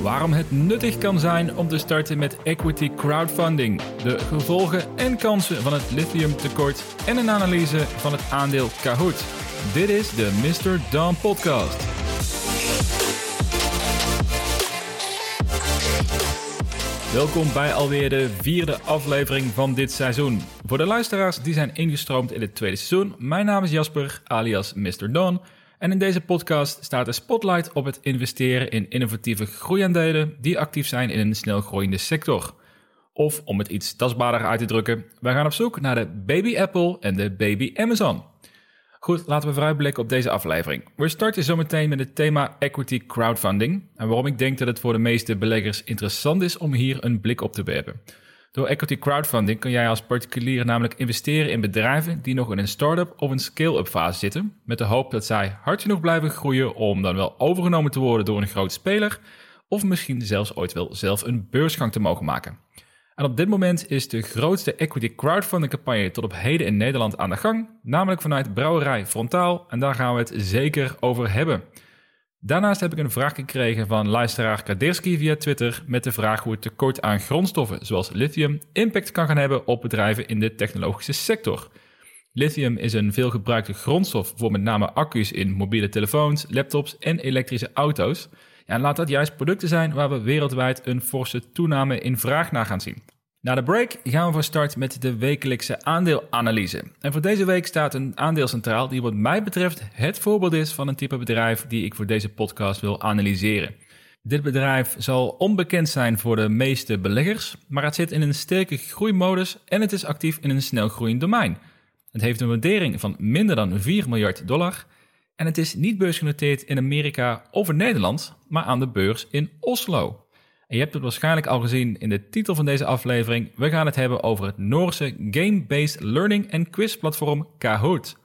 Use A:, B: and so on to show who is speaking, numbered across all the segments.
A: waarom het nuttig kan zijn om te starten met equity crowdfunding, de gevolgen en kansen van het lithiumtekort en een analyse van het aandeel Kahoot. Dit is de Mr. Don Podcast. Welkom bij alweer de vierde aflevering van dit seizoen. Voor de luisteraars die zijn ingestroomd in het tweede seizoen, mijn naam is Jasper, alias Mr. Don. En in deze podcast staat de spotlight op het investeren in innovatieve groeiaandelen die actief zijn in een snel groeiende sector. Of om het iets tastbaarder uit te drukken, wij gaan op zoek naar de baby Apple en de baby Amazon. Goed, laten we vooruitblikken op deze aflevering. We starten zometeen met het thema equity crowdfunding en waarom ik denk dat het voor de meeste beleggers interessant is om hier een blik op te werpen. Door equity crowdfunding kun jij als particulier namelijk investeren in bedrijven die nog in een start-up of een scale-up fase zitten, met de hoop dat zij hard genoeg blijven groeien om dan wel overgenomen te worden door een grote speler, of misschien zelfs ooit wel zelf een beursgang te mogen maken. En op dit moment is de grootste equity crowdfunding campagne tot op heden in Nederland aan de gang, namelijk vanuit Brouwerij Frontaal, en daar gaan we het zeker over hebben. Daarnaast heb ik een vraag gekregen van luisteraar Kadirski via Twitter met de vraag hoe het tekort aan grondstoffen zoals lithium impact kan gaan hebben op bedrijven in de technologische sector. Lithium is een veelgebruikte grondstof voor met name accu's in mobiele telefoons, laptops en elektrische auto's. En laat dat juist producten zijn waar we wereldwijd een forse toename in vraag naar gaan zien. Na de break gaan we van start met de wekelijkse aandeelanalyse. En voor deze week staat een aandeel centraal die wat mij betreft het voorbeeld is van een type bedrijf die ik voor deze podcast wil analyseren. Dit bedrijf zal onbekend zijn voor de meeste beleggers, maar het zit in een sterke groeimodus en het is actief in een snel groeiend domein. Het heeft een waardering van minder dan 4 miljard dollar en het is niet beursgenoteerd in Amerika of in Nederland, maar aan de beurs in Oslo. En je hebt het waarschijnlijk al gezien in de titel van deze aflevering. We gaan het hebben over het Noorse game-based learning en quiz platform Kahoot.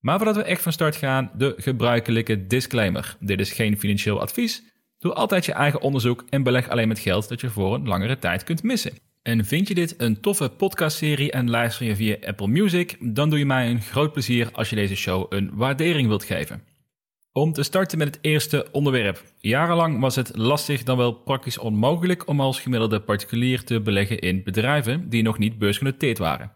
A: Maar voordat we echt van start gaan, de gebruikelijke disclaimer. Dit is geen financieel advies. Doe altijd je eigen onderzoek en beleg alleen met geld dat je voor een langere tijd kunt missen. En vind je dit een toffe podcastserie en luister je via Apple Music, dan doe je mij een groot plezier als je deze show een waardering wilt geven. Om te starten met het eerste onderwerp. Jarenlang was het lastig dan wel praktisch onmogelijk om als gemiddelde particulier te beleggen in bedrijven die nog niet beursgenoteerd waren.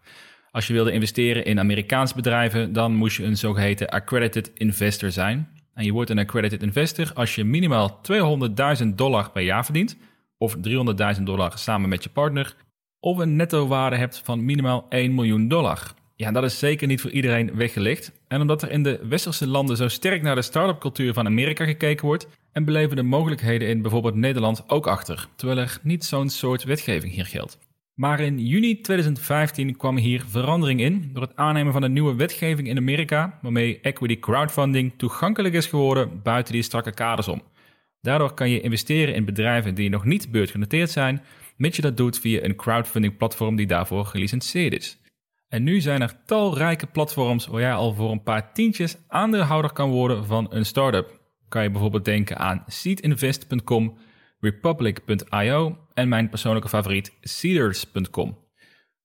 A: Als je wilde investeren in Amerikaanse bedrijven, dan moest je een zogeheten accredited investor zijn. En je wordt een accredited investor als je minimaal 200.000 dollar per jaar verdient, of 300.000 dollar samen met je partner, of een netto waarde hebt van minimaal 1 miljoen dollar. Ja, dat is zeker niet voor iedereen weggelegd. En omdat er in de westerse landen zo sterk naar de start-up cultuur van Amerika gekeken wordt, en beleven de mogelijkheden in bijvoorbeeld Nederland ook achter, terwijl er niet zo'n soort wetgeving hier geldt. Maar in juni 2015 kwam hier verandering in door het aannemen van een nieuwe wetgeving in Amerika, waarmee equity crowdfunding toegankelijk is geworden buiten die strakke kaders om. Daardoor kan je investeren in bedrijven die nog niet beursgenoteerd zijn, mits je dat doet via een crowdfunding platform die daarvoor gelicenseerd is. En nu zijn er talrijke platforms waar jij al voor een paar tientjes aandeelhouder kan worden van een start-up. Kan je bijvoorbeeld denken aan seedinvest.com, republic.io en mijn persoonlijke favoriet Seeders.com.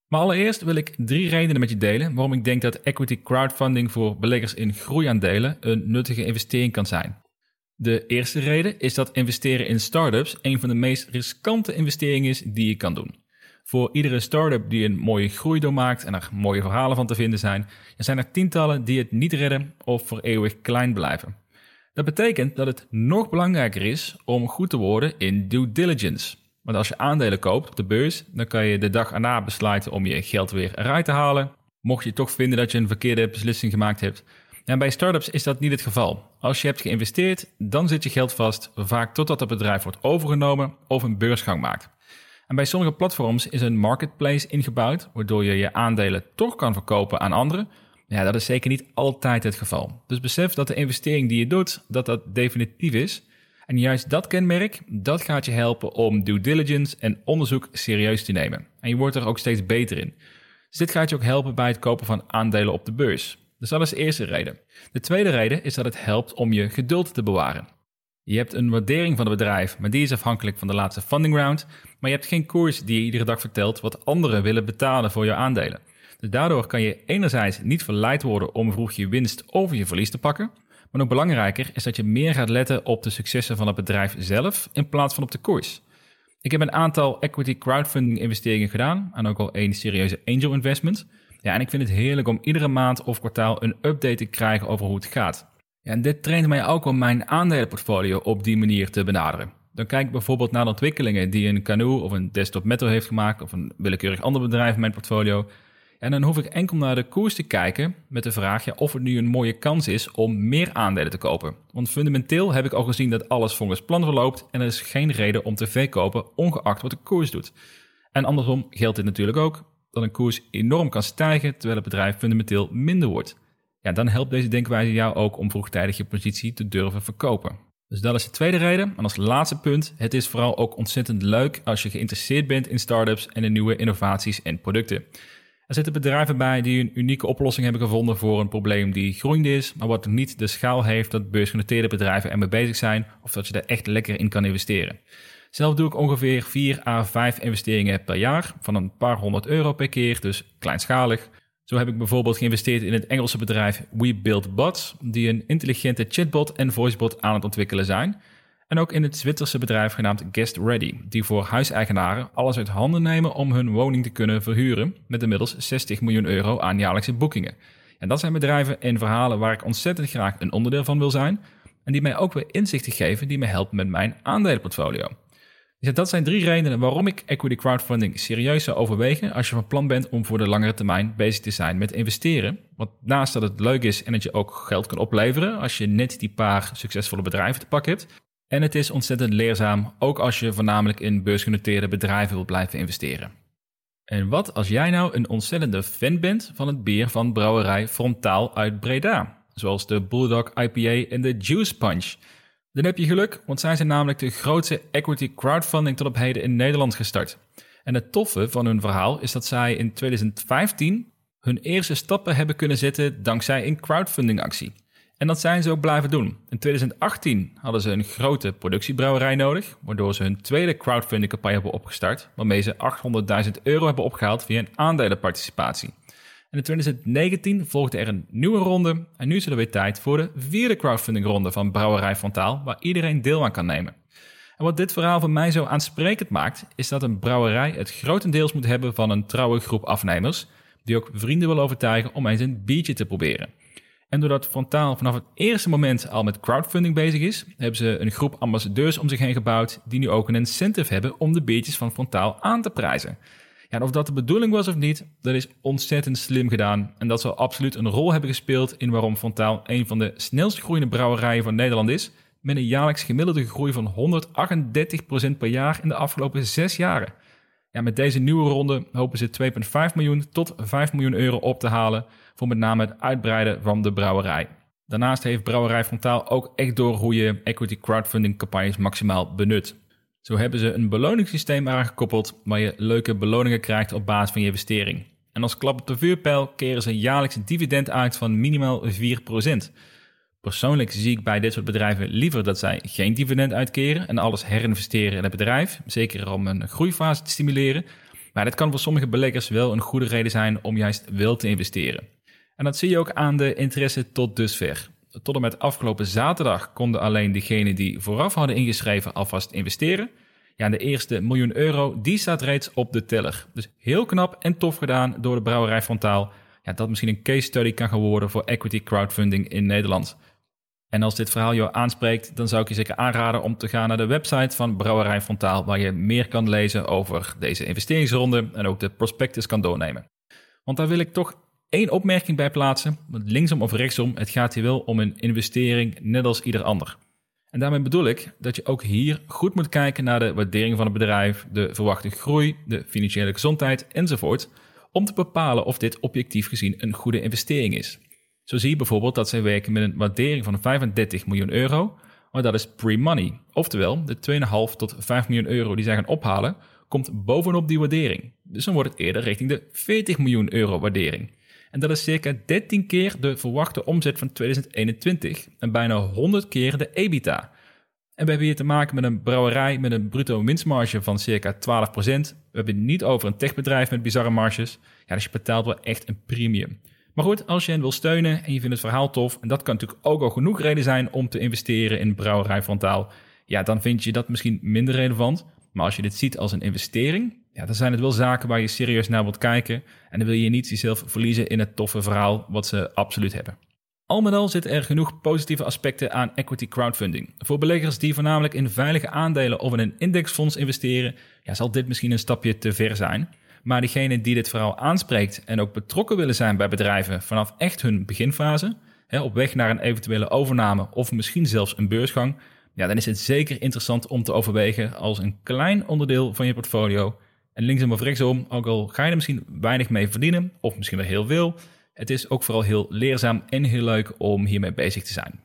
A: Maar allereerst wil ik drie redenen met je delen waarom ik denk dat equity crowdfunding voor beleggers in groeiaandelen een nuttige investering kan zijn. De eerste reden is dat investeren in startups een van de meest riskante investeringen is die je kan doen. Voor iedere start-up die een mooie groei doormaakt en er mooie verhalen van te vinden zijn, er zijn er tientallen die het niet redden of voor eeuwig klein blijven. Dat betekent dat het nog belangrijker is om goed te worden in due diligence. Want als je aandelen koopt op de beurs, dan kan je de dag erna besluiten om je geld weer eruit te halen. Mocht je toch vinden dat je een verkeerde beslissing gemaakt hebt. En bij startups is dat niet het geval. Als je hebt geïnvesteerd, dan zit je geld vast, vaak totdat het bedrijf wordt overgenomen of een beursgang maakt. En bij sommige platforms is een marketplace ingebouwd, waardoor je je aandelen toch kan verkopen aan anderen. Ja, dat is zeker niet altijd het geval. Dus besef dat de investering die je doet, dat dat definitief is. En juist dat kenmerk, dat gaat je helpen om due diligence en onderzoek serieus te nemen. En je wordt er ook steeds beter in. Dus dit gaat je ook helpen bij het kopen van aandelen op de beurs. Dus dat is de eerste reden. De tweede reden is dat het helpt om je geduld te bewaren. Je hebt een waardering van het bedrijf, maar die is afhankelijk van de laatste funding round. Maar je hebt geen koers die je iedere dag vertelt wat anderen willen betalen voor je aandelen. Dus daardoor kan je enerzijds niet verleid worden om vroeg je winst over je verlies te pakken. Maar nog belangrijker is dat je meer gaat letten op de successen van het bedrijf zelf in plaats van op de koers. Ik heb een aantal equity crowdfunding investeringen gedaan en ook al één serieuze angel investment. Ja, en ik vind het heerlijk om iedere maand of kwartaal een update te krijgen over hoe het gaat. En dit traint mij ook om mijn aandelenportfolio op die manier te benaderen. Dan kijk ik bijvoorbeeld naar de ontwikkelingen die een Canoe of een Desktop Metal heeft gemaakt of een willekeurig ander bedrijf in mijn portfolio. En dan hoef ik enkel naar de koers te kijken met de vraag of het nu een mooie kans is om meer aandelen te kopen. Want fundamenteel heb ik al gezien dat alles volgens plan verloopt en er is geen reden om te verkopen ongeacht wat de koers doet. En andersom geldt dit natuurlijk ook dat een koers enorm kan stijgen terwijl het bedrijf fundamenteel minder wordt. Ja, dan helpt deze denkwijze jou ook om vroegtijdig je positie te durven verkopen. Dus dat is de tweede reden. En als laatste punt, het is vooral ook ontzettend leuk als je geïnteresseerd bent in startups en in nieuwe innovaties en producten. Er zitten bedrijven bij die een unieke oplossing hebben gevonden voor een probleem die groeiende is, maar wat niet de schaal heeft dat beursgenoteerde bedrijven ermee bezig zijn of dat je er echt lekker in kan investeren. Zelf doe ik ongeveer 4 à 5 investeringen per jaar van een paar honderd euro per keer, dus kleinschalig. Zo heb ik bijvoorbeeld geïnvesteerd in het Engelse bedrijf We Build Bots, die een intelligente chatbot en voicebot aan het ontwikkelen zijn. En ook in het Zwitserse bedrijf genaamd Guest Ready, die voor huiseigenaren alles uit handen nemen om hun woning te kunnen verhuren, met inmiddels 60 miljoen euro aan jaarlijkse boekingen. En dat zijn bedrijven en verhalen waar ik ontzettend graag een onderdeel van wil zijn, en die mij ook weer inzichten geven die me helpen met mijn aandelenportfolio. Dat zijn drie redenen waarom ik equity crowdfunding serieus zou overwegen als je van plan bent om voor de langere termijn bezig te zijn met investeren. Want naast dat het leuk is en dat je ook geld kan opleveren als je net die paar succesvolle bedrijven te pakken hebt, en het is ontzettend leerzaam, ook als je voornamelijk in beursgenoteerde bedrijven wilt blijven investeren. En wat als jij nou een ontzettende fan bent van het bier van brouwerij Frontaal uit Breda, zoals de Bulldog IPA en de Juice Punch? Dan heb je geluk, want zij zijn namelijk de grootste equity crowdfunding tot op heden in Nederland gestart. En het toffe van hun verhaal is dat zij in 2015 hun eerste stappen hebben kunnen zetten dankzij een crowdfunding actie. En dat zijn ze ook blijven doen. In 2018 hadden ze een grote productiebrouwerij nodig, waardoor ze hun tweede crowdfunding campagne hebben opgestart, waarmee ze 800.000 euro hebben opgehaald via een aandelenparticipatie. En in 2019 volgde er een nieuwe ronde en nu is er weer tijd voor de vierde crowdfunding ronde van Brouwerij Frontaal, waar iedereen deel aan kan nemen. En wat dit verhaal voor mij zo aansprekend maakt, is dat een brouwerij het grotendeels moet hebben van een trouwe groep afnemers, die ook vrienden wil overtuigen om eens een biertje te proberen. En doordat Frontaal vanaf het eerste moment al met crowdfunding bezig is, hebben ze een groep ambassadeurs om zich heen gebouwd die nu ook een incentive hebben om de beetjes van Frontaal aan te prijzen. En of dat de bedoeling was of niet, dat is ontzettend slim gedaan. En dat zal absoluut een rol hebben gespeeld in waarom Frontaal een van de snelst groeiende brouwerijen van Nederland is, met een jaarlijks gemiddelde groei van 138% per jaar in de afgelopen zes jaren. Ja, met deze nieuwe ronde hopen ze 2,5 miljoen tot 5 miljoen euro op te halen voor met name het uitbreiden van de brouwerij. Daarnaast heeft Brouwerij Frontaal ook echt door hoe je equity crowdfunding campagnes maximaal benut. Zo hebben ze een beloningssysteem aangekoppeld waar je leuke beloningen krijgt op basis van je investering. En als klap op de vuurpijl keren ze jaarlijks een dividend uit van minimaal 4%. Persoonlijk zie ik bij dit soort bedrijven liever dat zij geen dividend uitkeren en alles herinvesteren in het bedrijf, zeker om een groeifase te stimuleren. Maar dit kan voor sommige beleggers wel een goede reden zijn om juist wel te investeren. En dat zie je ook aan de interesse tot dusver. Tot en met afgelopen zaterdag konden alleen degenen die vooraf hadden ingeschreven alvast investeren. Ja, de eerste miljoen euro, die staat reeds op de teller. Dus heel knap en tof gedaan door de brouwerij Frontaal. Ja, dat misschien een case study kan gaan worden voor equity crowdfunding in Nederland. En als dit verhaal jou aanspreekt, dan zou ik je zeker aanraden om te gaan naar de website van Brouwerij Frontaal, waar je meer kan lezen over deze investeringsronde en ook de prospectus kan doornemen. Want daar wil ik toch één opmerking bij plaatsen. Linksom of rechtsom, het gaat hier wel om een investering, net als ieder ander. En daarmee bedoel ik dat je ook hier goed moet kijken naar de waardering van het bedrijf, de verwachte groei, de financiële gezondheid enzovoort, om te bepalen of dit objectief gezien een goede investering is. Zo zie je bijvoorbeeld dat zij werken met een waardering van 35 miljoen euro, maar dat is pre-money. Oftewel, de 2,5 tot 5 miljoen euro die zij gaan ophalen, komt bovenop die waardering. Dus dan wordt het eerder richting de 40 miljoen euro waardering. En dat is circa 13 keer de verwachte omzet van 2021 en bijna 100 keer de EBITDA. En we hebben hier te maken met een brouwerij met een bruto winstmarge van circa 12%. We hebben het niet over een techbedrijf met bizarre marges. Ja, dus je betaalt wel echt een premium. Maar goed, als je hen wil steunen en je vindt het verhaal tof, en dat kan natuurlijk ook al genoeg reden zijn om te investeren in Brouwerij Frontaal, ja, dan vind je dat misschien minder relevant. Maar als je dit ziet als een investering, ja, dan zijn het wel zaken waar je serieus naar wilt kijken. En dan wil je niet jezelf verliezen in het toffe verhaal wat ze absoluut hebben. Al met al zitten er genoeg positieve aspecten aan equity crowdfunding. Voor beleggers die voornamelijk in veilige aandelen of in een indexfonds investeren, ja, zal dit misschien een stapje te ver zijn. Maar diegene die dit verhaal aanspreekt en ook betrokken willen zijn bij bedrijven vanaf echt hun beginfase, hè, op weg naar een eventuele overname of misschien zelfs een beursgang, ja, dan is het zeker interessant om te overwegen als een klein onderdeel van je portfolio. En linksom of rechtsom, ook al ga je er misschien weinig mee verdienen, of misschien wel heel veel, het is ook vooral heel leerzaam en heel leuk om hiermee bezig te zijn.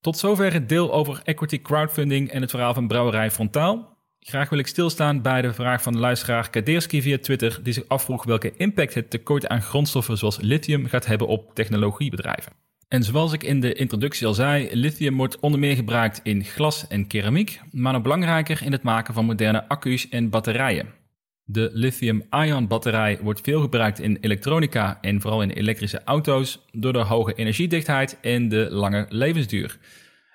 A: Tot zover het deel over equity crowdfunding en het verhaal van Brouwerij Frontaal. Graag wil ik stilstaan bij de vraag van de luisteraar Kadeerski via Twitter, die zich afvroeg welke impact het tekort aan grondstoffen zoals lithium gaat hebben op technologiebedrijven. En zoals ik in de introductie al zei, lithium wordt onder meer gebruikt in glas en keramiek, maar nog belangrijker in het maken van moderne accu's en batterijen. De lithium-ion batterij wordt veel gebruikt in elektronica en vooral in elektrische auto's door de hoge energiedichtheid en de lange levensduur.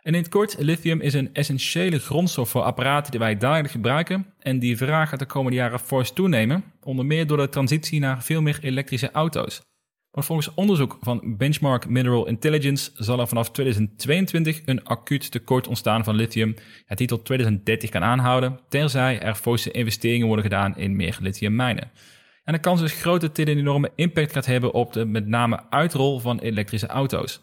A: En in het kort, lithium is een essentiële grondstof voor apparaten die wij dagelijks gebruiken en die vraag gaat de komende jaren fors toenemen, onder meer door de transitie naar veel meer elektrische auto's. Maar volgens onderzoek van Benchmark Mineral Intelligence zal er vanaf 2022 een acuut tekort ontstaan van lithium, het die tot 2030 kan aanhouden, terzij er forse investeringen worden gedaan in meer lithiummijnen. En de kans is groot dat dit een enorme impact gaat hebben op de met name uitrol van elektrische auto's.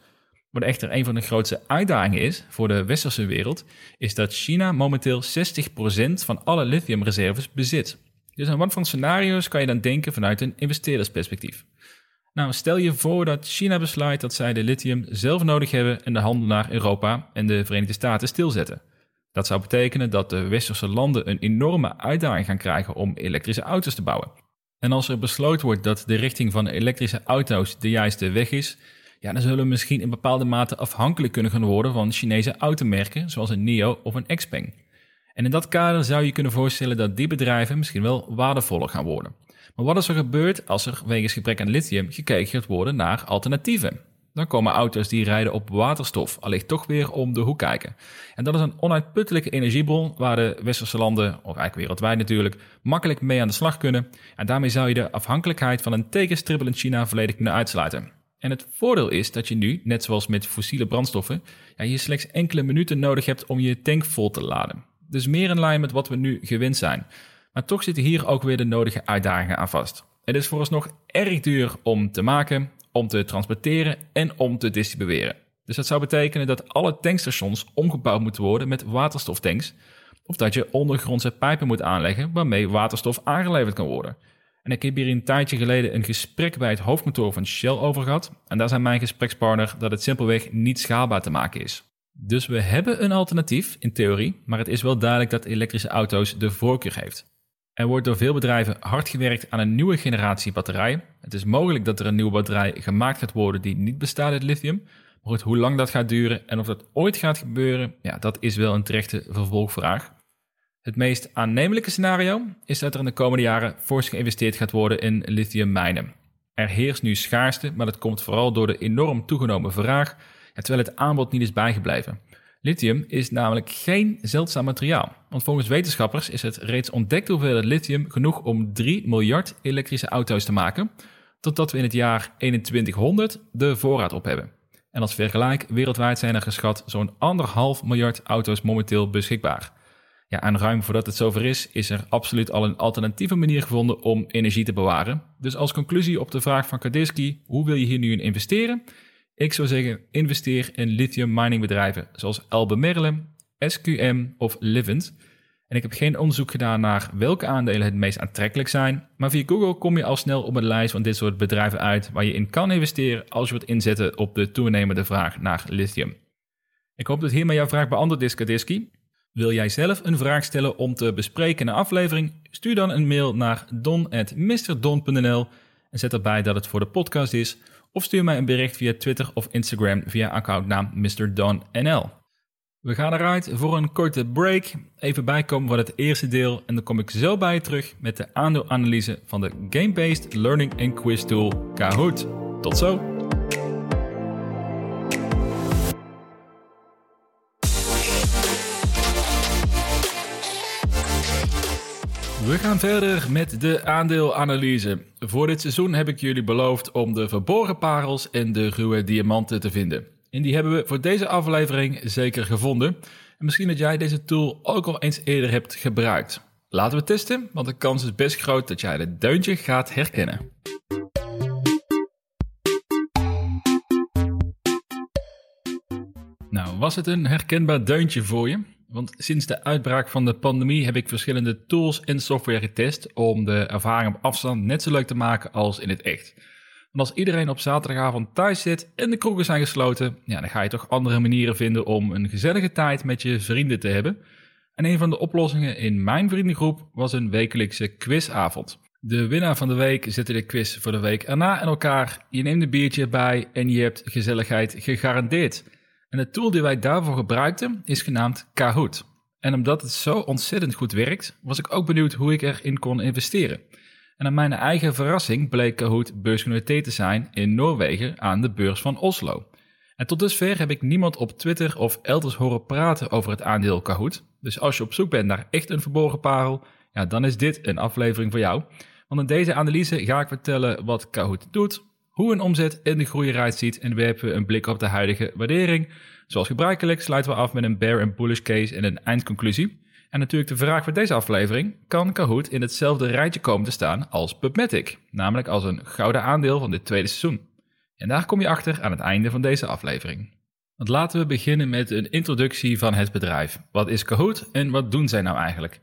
A: Wat echter een van de grootste uitdagingen is voor de westerse wereld, is dat China momenteel 60% van alle lithiumreserves bezit. Dus aan wat van scenario's kan je dan denken vanuit een investeerdersperspectief? Nou, stel je voor dat China besluit dat zij de lithium zelf nodig hebben en de handel naar Europa en de Verenigde Staten stilzetten. Dat zou betekenen dat de westerse landen een enorme uitdaging gaan krijgen om elektrische auto's te bouwen. En als er besloten wordt dat de richting van elektrische auto's de juiste weg is, ja, dan zullen we misschien in bepaalde mate afhankelijk kunnen gaan worden van Chinese automerken zoals een NIO of een Xpeng. En in dat kader zou je kunnen voorstellen dat die bedrijven misschien wel waardevoller gaan worden. Maar wat is er gebeurd als er wegens gebrek aan lithium gekeken gaat worden naar alternatieven? Dan komen auto's die rijden op waterstof allicht toch weer om de hoek kijken. En dat is een onuitputtelijke energiebron waar de westerse landen, of eigenlijk wereldwijd natuurlijk, makkelijk mee aan de slag kunnen. En daarmee zou je de afhankelijkheid van een tegenstribbelend China volledig kunnen uitsluiten. En het voordeel is dat je nu, net zoals met fossiele brandstoffen, ja, je slechts enkele minuten nodig hebt om je tank vol te laden. Dus meer in lijn met wat we nu gewend zijn. Maar toch zitten hier ook weer de nodige uitdagingen aan vast. Het is vooralsnog erg duur om te maken, om te transporteren en om te distribueren. Dus dat zou betekenen dat alle tankstations omgebouwd moeten worden met waterstoftanks. Of dat je ondergrondse pijpen moet aanleggen waarmee waterstof aangeleverd kan worden. En ik heb hier een tijdje geleden een gesprek bij het hoofdkantoor van Shell over gehad. En daar zijn mijn gesprekspartner dat het simpelweg niet schaalbaar te maken is. Dus we hebben een alternatief in theorie, maar het is wel duidelijk dat elektrische auto's de voorkeur heeft. Er wordt door veel bedrijven hard gewerkt aan een nieuwe generatie batterijen. Het is mogelijk dat er een nieuwe batterij gemaakt gaat worden die niet bestaat uit lithium. Maar goed, hoe lang dat gaat duren en of dat ooit gaat gebeuren, ja, dat is wel een terechte vervolgvraag. Het meest aannemelijke scenario is dat er in de komende jaren fors geïnvesteerd gaat worden in lithiummijnen. Er heerst nu schaarste, maar dat komt vooral door de enorm toegenomen vraag, terwijl het aanbod niet is bijgebleven. Lithium is namelijk geen zeldzaam materiaal. Want volgens wetenschappers is het reeds ontdekt hoeveelheid lithium genoeg om 3 miljard elektrische auto's te maken, totdat we in het jaar 2100 de voorraad op hebben. En als vergelijk, wereldwijd zijn er geschat zo'n anderhalf miljard auto's momenteel beschikbaar. Ja, en ruim voordat het zover is, is er absoluut al een alternatieve manier gevonden om energie te bewaren. Dus als conclusie op de vraag van Kadiski, hoe wil je hier nu in investeren? Ik zou zeggen, investeer in lithium mining bedrijven zoals Albemarle, SQM of Livent. En ik heb geen onderzoek gedaan naar welke aandelen het meest aantrekkelijk zijn, maar via Google kom je al snel op een lijst van dit soort bedrijven uit waar je in kan investeren als je wilt inzetten op de toenemende vraag naar lithium. Ik hoop dat hiermee jouw vraag beantwoord is, Kadiski. Wil jij zelf een vraag stellen om te bespreken in een aflevering? Stuur dan een mail naar don.mrdon.nl en zet erbij dat het voor de podcast is of stuur mij een bericht via Twitter of Instagram via accountnaam MrDonNL. We gaan eruit voor een korte break. Even bijkomen van het eerste deel en dan kom ik zo bij je terug met de aandeelanalyse van de Game-Based Learning and Quiz Tool Kahoot. Tot zo! We gaan verder met de aandeelanalyse. Voor dit seizoen heb ik jullie beloofd om de verborgen parels en de ruwe diamanten te vinden. En die hebben we voor deze aflevering zeker gevonden. En misschien dat jij deze tool ook al eens eerder hebt gebruikt. Laten we testen, want de kans is best groot dat jij het deuntje gaat herkennen. Nou, was het een herkenbaar deuntje voor je? Want sinds de uitbraak van de pandemie heb ik verschillende tools en software getest om de ervaring op afstand net zo leuk te maken als in het echt. En als iedereen op zaterdagavond thuis zit en de kroegen zijn gesloten, ja, dan ga je toch andere manieren vinden om een gezellige tijd met je vrienden te hebben. En een van de oplossingen in mijn vriendengroep was een wekelijkse quizavond. De winnaar van de week zette de quiz voor de week erna in elkaar. Je neemt een biertje erbij en je hebt gezelligheid gegarandeerd. En de tool die wij daarvoor gebruikten is genaamd Kahoot. En omdat het zo ontzettend goed werkt, was ik ook benieuwd hoe ik erin kon investeren. En aan mijn eigen verrassing bleek Kahoot beursgenoteerd te zijn in Noorwegen aan de beurs van Oslo. En tot dusver heb ik niemand op Twitter of elders horen praten over het aandeel Kahoot. Dus als je op zoek bent naar echt een verborgen parel, ja, dan is dit een aflevering voor jou. Want in deze analyse ga ik vertellen wat Kahoot doet, hoe een omzet en de groei eruit ziet en werpen we een blik op de huidige waardering. Zoals gebruikelijk sluiten we af met een bear en bullish case en een eindconclusie. En natuurlijk de vraag voor deze aflevering: kan Kahoot in hetzelfde rijtje komen te staan als PubMatic, namelijk als een gouden aandeel van dit tweede seizoen? En daar kom je achter aan het einde van deze aflevering. Want laten we beginnen met een introductie van het bedrijf. Wat is Kahoot en wat doen zij nou eigenlijk?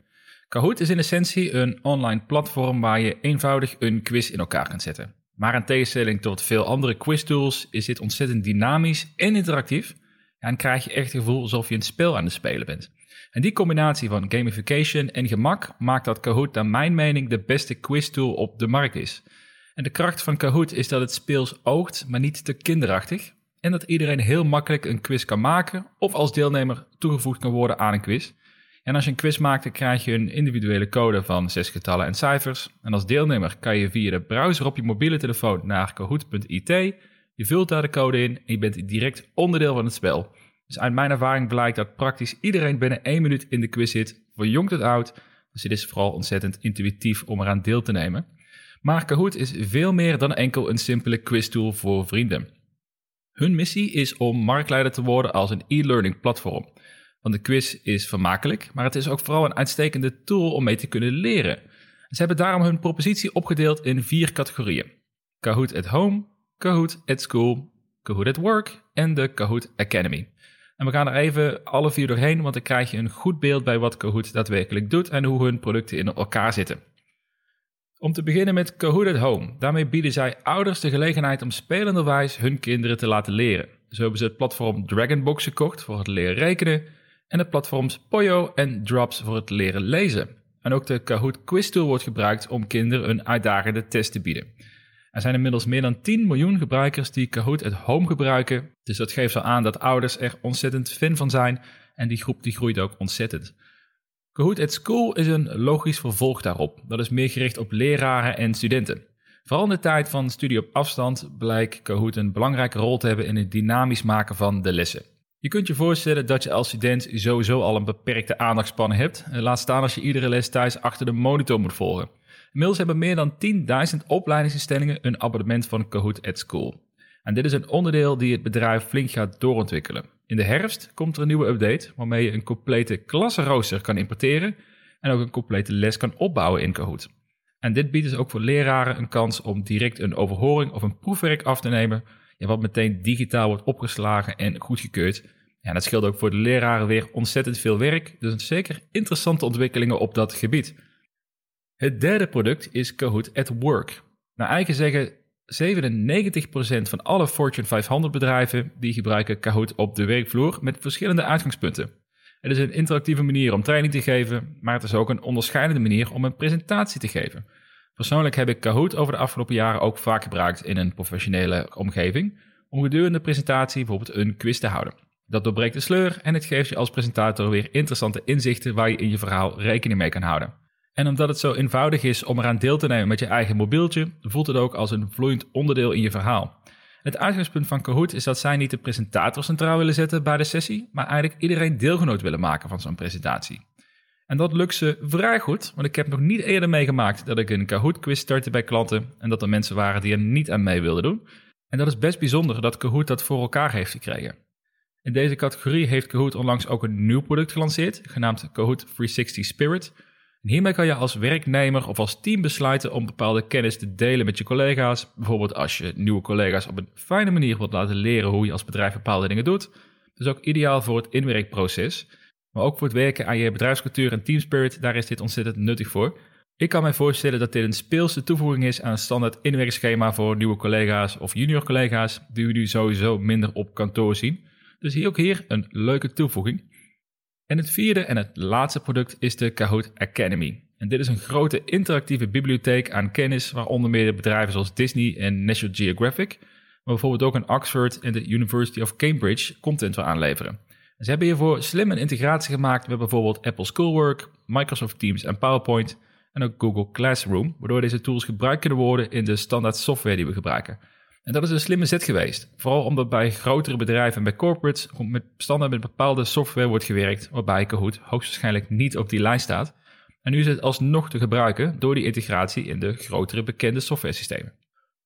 A: Kahoot is in essentie een online platform waar je eenvoudig een quiz in elkaar kunt zetten. Maar in tegenstelling tot veel andere quiztools is dit ontzettend dynamisch en interactief. En krijg je echt het gevoel alsof je een spel aan het spelen bent. En die combinatie van gamification en gemak maakt dat Kahoot naar mijn mening de beste quiztool op de markt is. En de kracht van Kahoot is dat het speels oogt, maar niet te kinderachtig. En dat iedereen heel makkelijk een quiz kan maken of als deelnemer toegevoegd kan worden aan een quiz. En als je een quiz maakt, dan krijg je een individuele code van zes getallen en cijfers. En als deelnemer kan je via de browser op je mobiele telefoon naar kahoot.it. Je vult daar de code in en je bent direct onderdeel van het spel. Dus uit mijn ervaring blijkt dat praktisch iedereen binnen één minuut in de quiz zit, van jong tot oud. Dus het is vooral ontzettend intuïtief om eraan deel te nemen. Maar Kahoot is veel meer dan enkel een simpele quiztool voor vrienden. Hun missie is om marktleider te worden als een e-learning platform. Want de quiz is vermakelijk, maar het is ook vooral een uitstekende tool om mee te kunnen leren. Ze hebben daarom hun propositie opgedeeld in vier categorieën: Kahoot at Home, Kahoot at School, Kahoot at Work en de Kahoot Academy. En we gaan er even alle vier doorheen, want dan krijg je een goed beeld bij wat Kahoot daadwerkelijk doet en hoe hun producten in elkaar zitten. Om te beginnen met Kahoot at Home. Daarmee bieden zij ouders de gelegenheid om spelenderwijs hun kinderen te laten leren. Zo hebben ze het platform Dragonbox gekocht voor het leren rekenen en de platforms Poyo en Drops voor het leren lezen. En ook de Kahoot Quiz Tool wordt gebruikt om kinderen een uitdagende test te bieden. Er zijn inmiddels meer dan 10 miljoen gebruikers die Kahoot at Home gebruiken, dus dat geeft al aan dat ouders er ontzettend fan van zijn en die groep die groeit ook ontzettend. Kahoot at School is een logisch vervolg daarop. Dat is meer gericht op leraren en studenten. Vooral in de tijd van studie op afstand blijkt Kahoot een belangrijke rol te hebben in het dynamisch maken van de lessen. Je kunt je voorstellen dat je als student sowieso al een beperkte aandachtspannen hebt. Laat staan als je iedere les thuis achter de monitor moet volgen. Inmiddels hebben meer dan 10.000 opleidingsinstellingen een abonnement van Kahoot at School. En dit is een onderdeel die het bedrijf flink gaat doorontwikkelen. In de herfst komt er een nieuwe update waarmee je een complete klassenrooster kan importeren en ook een complete les kan opbouwen in Kahoot. En dit biedt dus ook voor leraren een kans om direct een overhoring of een proefwerk af te nemen, ja, wat meteen digitaal wordt opgeslagen en goedgekeurd. Ja, dat scheelt ook voor de leraren weer ontzettend veel werk, dus zeker interessante ontwikkelingen op dat gebied. Het derde product is Kahoot at Work. Naar eigen zeggen 97% van alle Fortune 500 bedrijven die gebruiken Kahoot op de werkvloer met verschillende uitgangspunten. Het is een interactieve manier om training te geven, maar het is ook een onderscheidende manier om een presentatie te geven. Persoonlijk heb ik Kahoot over de afgelopen jaren ook vaak gebruikt in een professionele omgeving om gedurende de presentatie bijvoorbeeld een quiz te houden. Dat doorbreekt de sleur en het geeft je als presentator weer interessante inzichten waar je in je verhaal rekening mee kan houden. En omdat het zo eenvoudig is om eraan deel te nemen met je eigen mobieltje, voelt het ook als een vloeiend onderdeel in je verhaal. Het uitgangspunt van Kahoot is dat zij niet de presentator centraal willen zetten bij de sessie, maar eigenlijk iedereen deelgenoot willen maken van zo'n presentatie. En dat lukt ze vrij goed, want ik heb nog niet eerder meegemaakt dat ik een Kahoot quiz startte bij klanten en dat er mensen waren die er niet aan mee wilden doen. En dat is best bijzonder dat Kahoot dat voor elkaar heeft gekregen. In deze categorie heeft Kahoot onlangs ook een nieuw product gelanceerd, genaamd Kahoot 360 Spirit. En hiermee kan je als werknemer of als team besluiten om bepaalde kennis te delen met je collega's. Bijvoorbeeld als je nieuwe collega's op een fijne manier wilt laten leren hoe je als bedrijf bepaalde dingen doet. Dus ook ideaal voor het inwerkproces. Maar ook voor het werken aan je bedrijfscultuur en teamspirit, daar is dit ontzettend nuttig voor. Ik kan mij voorstellen dat dit een speelse toevoeging is aan een standaard inwerkschema voor nieuwe collega's of junior collega's, die we nu sowieso minder op kantoor zien. Dus hier ook hier een leuke toevoeging. En het vierde en het laatste product is de Kahoot Academy. En dit is een grote interactieve bibliotheek aan kennis, waaronder meer bedrijven zoals Disney en National Geographic, maar bijvoorbeeld ook een Oxford en de University of Cambridge content wil aanleveren. Ze hebben hiervoor slim een integratie gemaakt met bijvoorbeeld Apple Schoolwork, Microsoft Teams en PowerPoint en ook Google Classroom, waardoor deze tools gebruikt kunnen worden in de standaard software die we gebruiken. En dat is een slimme zet geweest. Vooral omdat bij grotere bedrijven en bij corporates met standaard met bepaalde software wordt gewerkt, waarbij Kahoot hoogstwaarschijnlijk niet op die lijst staat. En nu is het alsnog te gebruiken door die integratie in de grotere bekende softwaresystemen.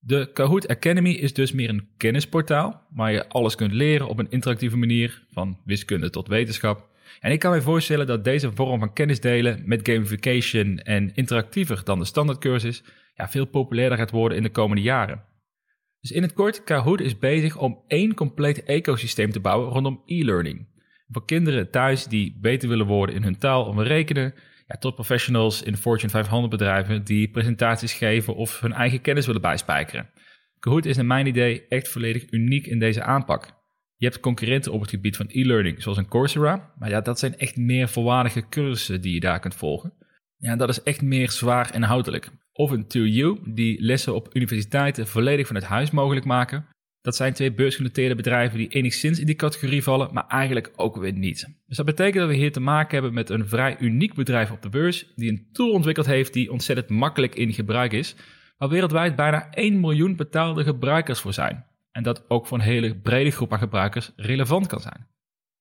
A: De Kahoot Academy is dus meer een kennisportaal, waar je alles kunt leren op een interactieve manier, van wiskunde tot wetenschap. En ik kan me voorstellen dat deze vorm van kennis delen met gamification en interactiever dan de standaardcursus ja, veel populairder gaat worden in de komende jaren. Dus in het kort, Kahoot is bezig om één compleet ecosysteem te bouwen rondom e-learning. Voor kinderen thuis die beter willen worden in hun taal om rekenen, ja, tot professionals in Fortune 500 bedrijven die presentaties geven of hun eigen kennis willen bijspijkeren. Kahoot is naar mijn idee echt volledig uniek in deze aanpak. Je hebt concurrenten op het gebied van e-learning, zoals een Coursera, maar ja, dat zijn echt meer volwaardige cursussen die je daar kunt volgen. Ja, dat is echt meer zwaar inhoudelijk of een 2U, die lessen op universiteiten volledig vanuit huis mogelijk maken. Dat zijn twee beursgenoteerde bedrijven die enigszins in die categorie vallen, maar eigenlijk ook weer niet. Dus dat betekent dat we hier te maken hebben met een vrij uniek bedrijf op de beurs, die een tool ontwikkeld heeft die ontzettend makkelijk in gebruik is, waar wereldwijd bijna 1 miljoen betaalde gebruikers voor zijn. En dat ook voor een hele brede groep aan gebruikers relevant kan zijn.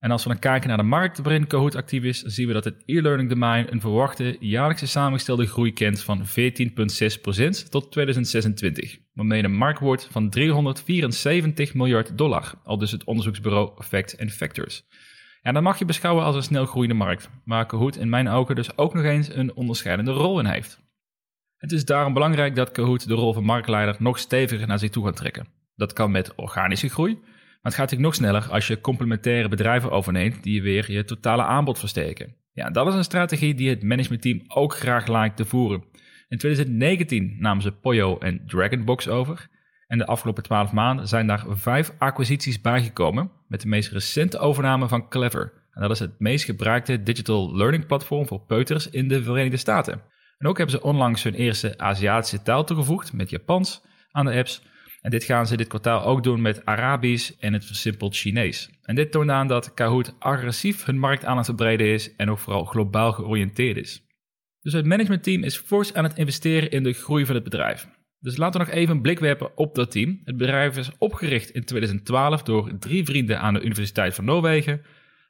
A: En als we dan kijken naar de markt waarin Kahoot actief is, zien we dat het e-learning domein een verwachte jaarlijkse samengestelde groei kent van 14,6% tot 2026, waarmee een markt wordt van 374 miljard dollar, al dus het onderzoeksbureau Fact and Factors. En dan mag je beschouwen als een snel groeiende markt, waar Kahoot in mijn ogen dus ook nog eens een onderscheidende rol in heeft. Het is daarom belangrijk dat Kahoot de rol van marktleider nog steviger naar zich toe gaat trekken. Dat kan met organische groei, maar het gaat natuurlijk nog sneller als je complementaire bedrijven overneemt die weer je totale aanbod versterken. Ja, dat is een strategie die het managementteam ook graag lijkt te voeren. In 2019 namen ze Poyo en Dragonbox over. En de afgelopen 12 maanden zijn daar vijf acquisities bijgekomen, met de meest recente overname van Clever. En dat is het meest gebruikte digital learning platform voor peuters in de Verenigde Staten. En ook hebben ze onlangs hun eerste Aziatische taal toegevoegd met Japans aan de apps. En dit gaan ze dit kwartaal ook doen met Arabisch en het versimpeld Chinees. En dit toont aan dat Kahoot agressief hun markt aan het verbreden is en ook vooral globaal georiënteerd is. Dus het managementteam is fors aan het investeren in de groei van het bedrijf. Dus laten we nog even een blik werpen op dat team. Het bedrijf is opgericht in 2012 door drie vrienden aan de Universiteit van Noorwegen.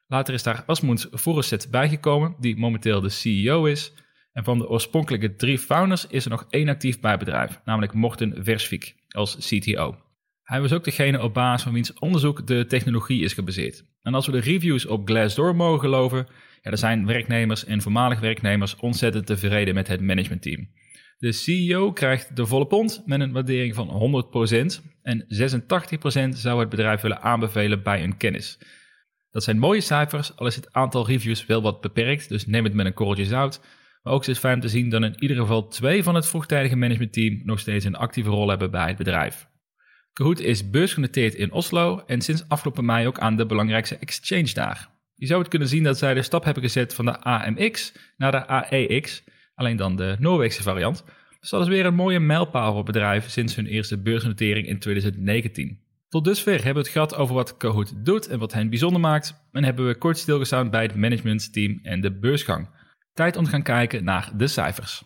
A: Later is daar Asmund Forreset bijgekomen, die momenteel de CEO is. En van de oorspronkelijke drie founders is er nog één actief bijbedrijf, namelijk Morten Versvik als CTO. Hij was ook degene op basis van wiens onderzoek de technologie is gebaseerd. En als we de reviews op Glassdoor mogen geloven, ja, er zijn werknemers en voormalig werknemers ontzettend tevreden met het managementteam. De CEO krijgt de volle pond met een waardering van 100% en 86% zou het bedrijf willen aanbevelen bij een kennis. Dat zijn mooie cijfers, al is het aantal reviews wel wat beperkt, dus neem het met een korreltje zout. Maar ook is het fijn te zien dat in ieder geval twee van het vroegtijdige managementteam nog steeds een actieve rol hebben bij het bedrijf. Kahoot is beursgenoteerd in Oslo en sinds afgelopen mei ook aan de belangrijkste exchange daar. Je zou het kunnen zien dat zij de stap hebben gezet van de AMX naar de AEX, alleen dan de Noorweegse variant. Dus dat is weer een mooie mijlpaal voor het bedrijf sinds hun eerste beursnotering in 2019. Tot dusver hebben we het gehad over wat Kahoot doet en wat hen bijzonder maakt. En hebben we kort stilgestaan bij het managementteam en de beursgang. Tijd om te gaan kijken naar de cijfers.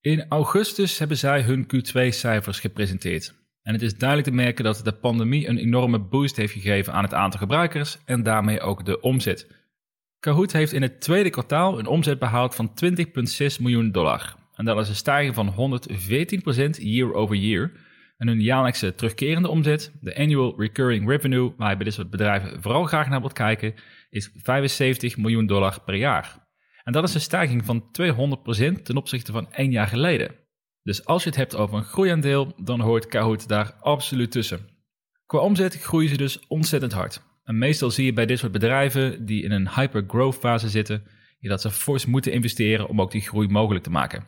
A: In augustus hebben zij hun Q2-cijfers gepresenteerd. En het is duidelijk te merken dat de pandemie een enorme boost heeft gegeven aan het aantal gebruikers en daarmee ook de omzet. Kahoot heeft in het tweede kwartaal een omzet behaald van 20,6 miljoen dollar. En dat is een stijging van 114% year over year. En hun jaarlijkse terugkerende omzet, de annual recurring revenue, waar je bij dit soort bedrijven vooral graag naar wilt kijken, is 75 miljoen dollar per jaar. En dat is een stijging van 200% ten opzichte van één jaar geleden. Dus als je het hebt over een groeiaandeel, dan hoort Kahoot daar absoluut tussen. Qua omzet groeien ze dus ontzettend hard. En meestal zie je bij dit soort bedrijven die in een hyper-growth fase zitten, dat ze fors moeten investeren om ook die groei mogelijk te maken.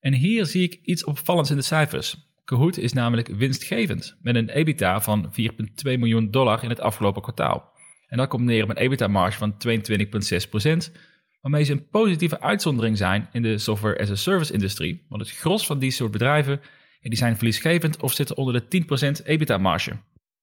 A: En hier zie ik iets opvallends in de cijfers. Kahoot is namelijk winstgevend, met een EBITDA van 4,2 miljoen dollar in het afgelopen kwartaal. En dat komt neer op een EBITDA-marge van 22,6%, waarmee ze een positieve uitzondering zijn in de software as a service industrie. Want het gros van die soort bedrijven die zijn verliesgevend of zitten onder de 10% EBITDA-marge.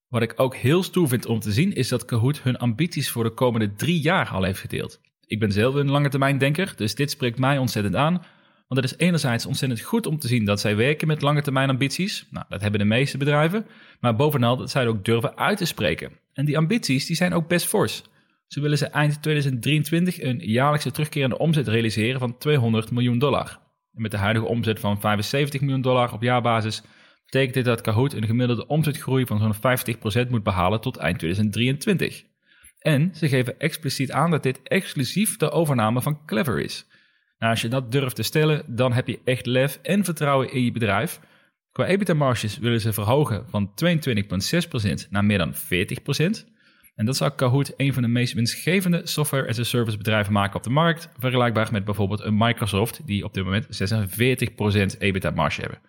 A: Wat ik ook heel stoer vind om te zien is dat Kahoot hun ambities voor de komende drie jaar al heeft gedeeld. Ik ben zelf een lange termijn denker, dus dit spreekt mij ontzettend aan. Want het is enerzijds ontzettend goed om te zien dat zij werken met lange termijn ambities. Nou, dat hebben de meeste bedrijven. Maar bovenal dat zij ook durven uit te spreken. En die ambities die zijn ook best fors. Zo willen ze eind 2023 een jaarlijkse terugkerende omzet realiseren van 200 miljoen dollar. En met de huidige omzet van 75 miljoen dollar op jaarbasis betekent dit dat Kahoot een gemiddelde omzetgroei van zo'n 50% moet behalen tot eind 2023. En ze geven expliciet aan dat dit exclusief de overname van Clever is. Nou, als je dat durft te stellen, dan heb je echt lef en vertrouwen in je bedrijf. Qua EBITDA-marges willen ze verhogen van 22,6% naar meer dan 40%. En dat zou Kahoot een van de meest winstgevende software-as-a-service bedrijven maken op de markt, vergelijkbaar met bijvoorbeeld een Microsoft, die op dit moment 46% EBITDA-marge hebben.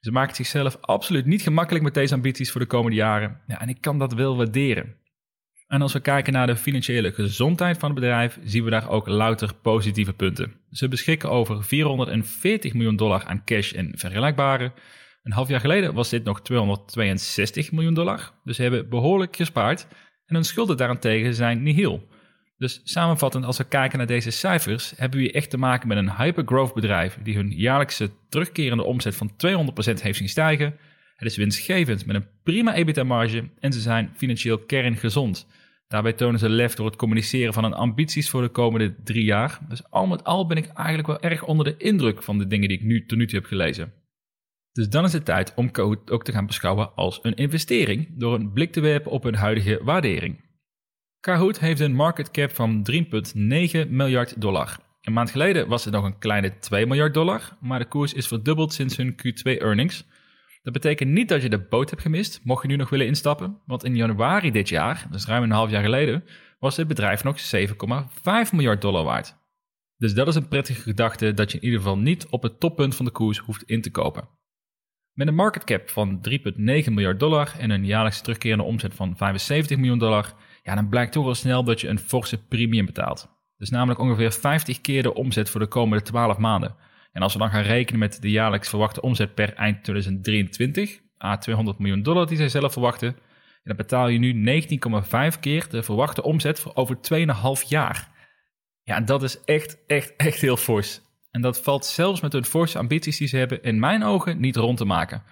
A: Ze maken zichzelf absoluut niet gemakkelijk met deze ambities voor de komende jaren. Ja, en ik kan dat wel waarderen. En als we kijken naar de financiële gezondheid van het bedrijf, zien we daar ook louter positieve punten. Ze beschikken over 440 miljoen dollar aan cash en vergelijkbare. Een half jaar geleden was dit nog 262 miljoen dollar, dus ze hebben behoorlijk gespaard. En hun schulden daarentegen zijn nihil. Dus samenvattend, als we kijken naar deze cijfers, hebben we hier echt te maken met een hypergrowth bedrijf die hun jaarlijkse terugkerende omzet van 200% heeft zien stijgen. Het is winstgevend met een prima EBITDA-marge en ze zijn financieel kerngezond. Daarbij tonen ze lef door het communiceren van hun ambities voor de komende drie jaar. Dus al met al ben ik eigenlijk wel erg onder de indruk van de dingen die ik nu tot nu toe heb gelezen. Dus dan is het tijd om Code ook te gaan beschouwen als een investering door een blik te werpen op hun huidige waardering. Kahoot heeft een market cap van 3,9 miljard dollar. Een maand geleden was het nog een kleine 2 miljard dollar, maar de koers is verdubbeld sinds hun Q2-earnings. Dat betekent niet dat je de boot hebt gemist, mocht je nu nog willen instappen, want in januari dit jaar, dus ruim een half jaar geleden, was dit bedrijf nog 7,5 miljard dollar waard. Dus dat is een prettige gedachte dat je in ieder geval niet op het toppunt van de koers hoeft in te kopen. Met een market cap van 3,9 miljard dollar en een jaarlijkse terugkerende omzet van 75 miljoen dollar, ja, dan blijkt toch wel snel dat je een forse premium betaalt. Dus namelijk ongeveer 50 keer de omzet voor de komende 12 maanden. En als we dan gaan rekenen met de jaarlijks verwachte omzet per eind 2023, a 200 miljoen dollar die zij zelf verwachten, dan betaal je nu 19,5 keer de verwachte omzet voor over 2,5 jaar. Ja, dat is echt, echt, echt heel fors. En dat valt zelfs met hun forse ambities die ze hebben in mijn ogen niet rond te maken.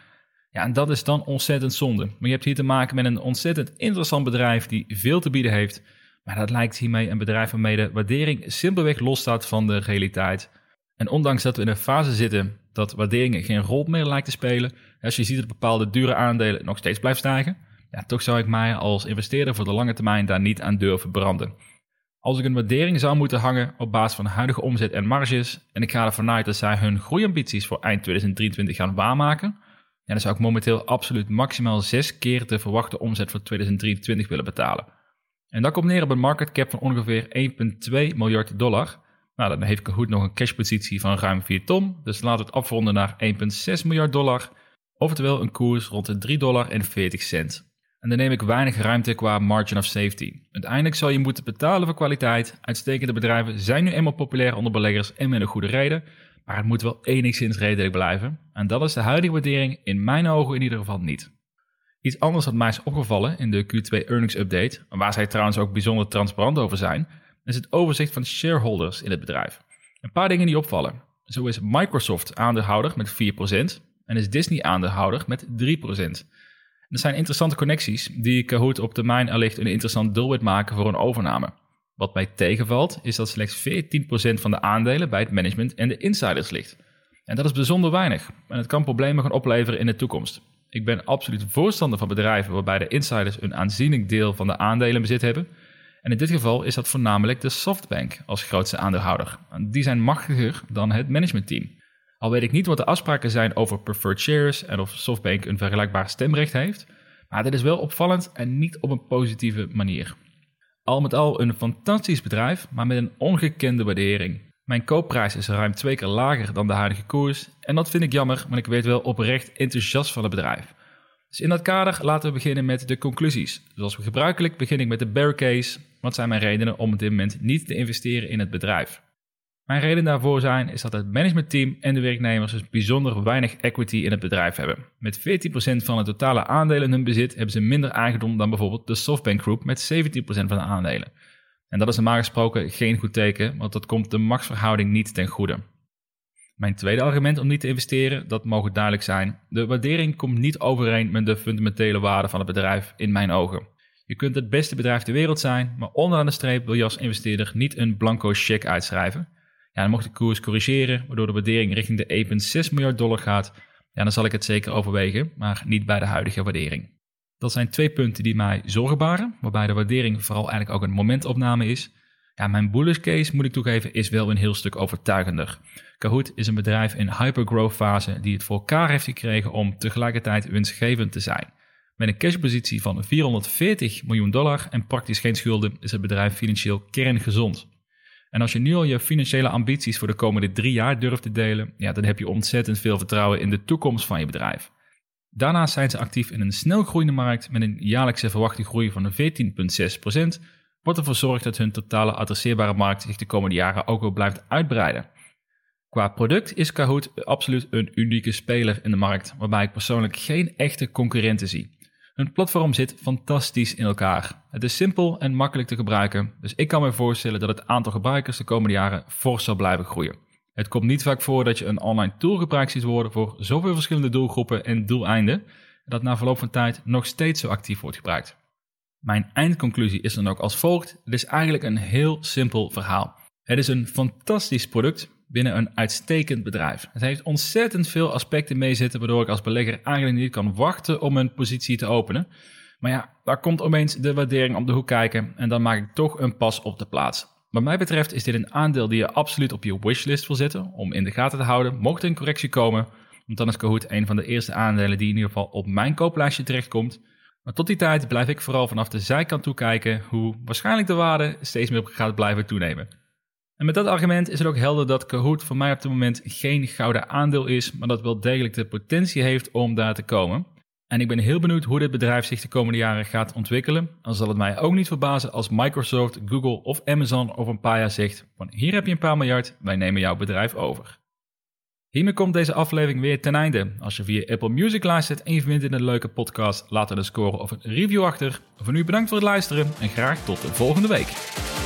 A: Ja, en dat is dan ontzettend zonde. Maar je hebt hier te maken met een ontzettend interessant bedrijf die veel te bieden heeft. Maar dat lijkt hiermee een bedrijf waarmee de waardering simpelweg losstaat van de realiteit. En ondanks dat we in een fase zitten dat waarderingen geen rol meer lijkt te spelen, als je ziet dat bepaalde dure aandelen nog steeds blijven stijgen, ja, toch zou ik mij als investeerder voor de lange termijn daar niet aan durven branden. Als ik een waardering zou moeten hangen op basis van huidige omzet en marges, en ik ga ervan uit dat zij hun groeiambities voor eind 2023 gaan waarmaken, ja, dan zou ik momenteel absoluut maximaal zes keer de verwachte omzet voor 2023 willen betalen. En dat komt neer op een market cap van ongeveer 1,2 miljard dollar. Nou, dan heeft Kahoot nog een cashpositie van ruim 4 ton, dus laten we het afronden naar 1,6 miljard dollar, oftewel een koers rond de 3 dollar en 40 cent. En dan neem ik weinig ruimte qua margin of safety. Uiteindelijk zal je moeten betalen voor kwaliteit. Uitstekende bedrijven zijn nu eenmaal populair onder beleggers en met een goede reden. Maar het moet wel enigszins redelijk blijven. En dat is de huidige waardering in mijn ogen in ieder geval niet. Iets anders wat mij is opgevallen in de Q2 earnings update, waar zij trouwens ook bijzonder transparant over zijn, is het overzicht van shareholders in het bedrijf. Een paar dingen die opvallen. Zo is Microsoft aandeelhouder met 4%. en is Disney aandeelhouder met 3%. Dat zijn interessante connecties die Kahoot op termijn allicht een interessant doelwit maken voor een overname. Wat mij tegenvalt is dat slechts 14% van de aandelen bij het management en de insiders ligt. En dat is bijzonder weinig en het kan problemen gaan opleveren in de toekomst. Ik ben absoluut voorstander van bedrijven waarbij de insiders een aanzienlijk deel van de aandelen bezit hebben. En in dit geval is dat voornamelijk de Softbank als grootste aandeelhouder. Die zijn machtiger dan het managementteam. Al weet ik niet wat de afspraken zijn over preferred shares en of Softbank een vergelijkbaar stemrecht heeft, maar dit is wel opvallend en niet op een positieve manier. Al met al een fantastisch bedrijf, maar met een ongekende waardering. Mijn koopprijs is ruim twee keer lager dan de huidige koers en dat vind ik jammer, maar ik weet wel oprecht enthousiast van het bedrijf. Dus in dat kader laten we beginnen met de conclusies. Zoals gebruikelijk begin ik met de bear case. Wat zijn mijn redenen om op dit moment niet te investeren in het bedrijf? Mijn reden daarvoor zijn is dat het managementteam en de werknemers dus bijzonder weinig equity in het bedrijf hebben. Met 14% van het totale aandelen in hun bezit hebben ze minder eigendom dan bijvoorbeeld de Softbank Group met 17% van de aandelen. En dat is normaal gesproken geen goed teken, want dat komt de machtsverhouding niet ten goede. Mijn tweede argument om niet te investeren, dat mogen duidelijk zijn. De waardering komt niet overeen met de fundamentele waarde van het bedrijf in mijn ogen. Je kunt het beste bedrijf ter wereld zijn, maar onderaan de streep wil je als investeerder niet een blanco cheque uitschrijven. Ja, dan mocht de koers corrigeren, waardoor de waardering richting de 1,6 miljard dollar gaat, ja, dan zal ik het zeker overwegen, maar niet bij de huidige waardering. Dat zijn twee punten die mij zorgen baren, waarbij de waardering vooral eigenlijk ook een momentopname is. Ja, mijn bullish case, moet ik toegeven, is wel een heel stuk overtuigender. Kahoot is een bedrijf in hypergrowth fase die het voor elkaar heeft gekregen om tegelijkertijd winstgevend te zijn. Met een cashpositie van 440 miljoen dollar en praktisch geen schulden is het bedrijf financieel kerngezond. En als je nu al je financiële ambities voor de komende drie jaar durft te delen, ja, dan heb je ontzettend veel vertrouwen in de toekomst van je bedrijf. Daarnaast zijn ze actief in een snel groeiende markt met een jaarlijkse verwachte groei van 14,6%, wat ervoor zorgt dat hun totale adresseerbare markt zich de komende jaren ook wel blijft uitbreiden. Qua product is Kahoot absoluut een unieke speler in de markt, waarbij ik persoonlijk geen echte concurrenten zie. Hun platform zit fantastisch in elkaar. Het is simpel en makkelijk te gebruiken, dus ik kan me voorstellen dat het aantal gebruikers de komende jaren fors zal blijven groeien. Het komt niet vaak voor dat je een online tool gebruikt ziet worden voor zoveel verschillende doelgroepen en doeleinden, dat na verloop van tijd nog steeds zo actief wordt gebruikt. Mijn eindconclusie is dan ook als volgt: het is eigenlijk een heel simpel verhaal. Het is een fantastisch product binnen een uitstekend bedrijf. Het heeft ontzettend veel aspecten mee zitten, waardoor ik als belegger eigenlijk niet kan wachten om een positie te openen. Maar ja, daar komt opeens de waardering om de hoek kijken en dan maak ik toch een pas op de plaats. Wat mij betreft is dit een aandeel die je absoluut op je wishlist wil zetten om in de gaten te houden, mocht er een correctie komen. Want dan is Kahoot een van de eerste aandelen die in ieder geval op mijn kooplijstje terechtkomt. Maar tot die tijd blijf ik vooral vanaf de zijkant toekijken hoe waarschijnlijk de waarde steeds meer gaat blijven toenemen. En met dat argument is het ook helder dat Kahoot voor mij op dit moment geen gouden aandeel is, maar dat wel degelijk de potentie heeft om daar te komen. En ik ben heel benieuwd hoe dit bedrijf zich de komende jaren gaat ontwikkelen. Dan zal het mij ook niet verbazen als Microsoft, Google of Amazon over een paar jaar zegt: van hier heb je een paar miljard, wij nemen jouw bedrijf over. Hiermee komt deze aflevering weer ten einde. Als je via Apple Music luistert en je vindt dit een leuke podcast, laat er een score of een review achter. Voor nu bedankt voor het luisteren en graag tot de volgende week.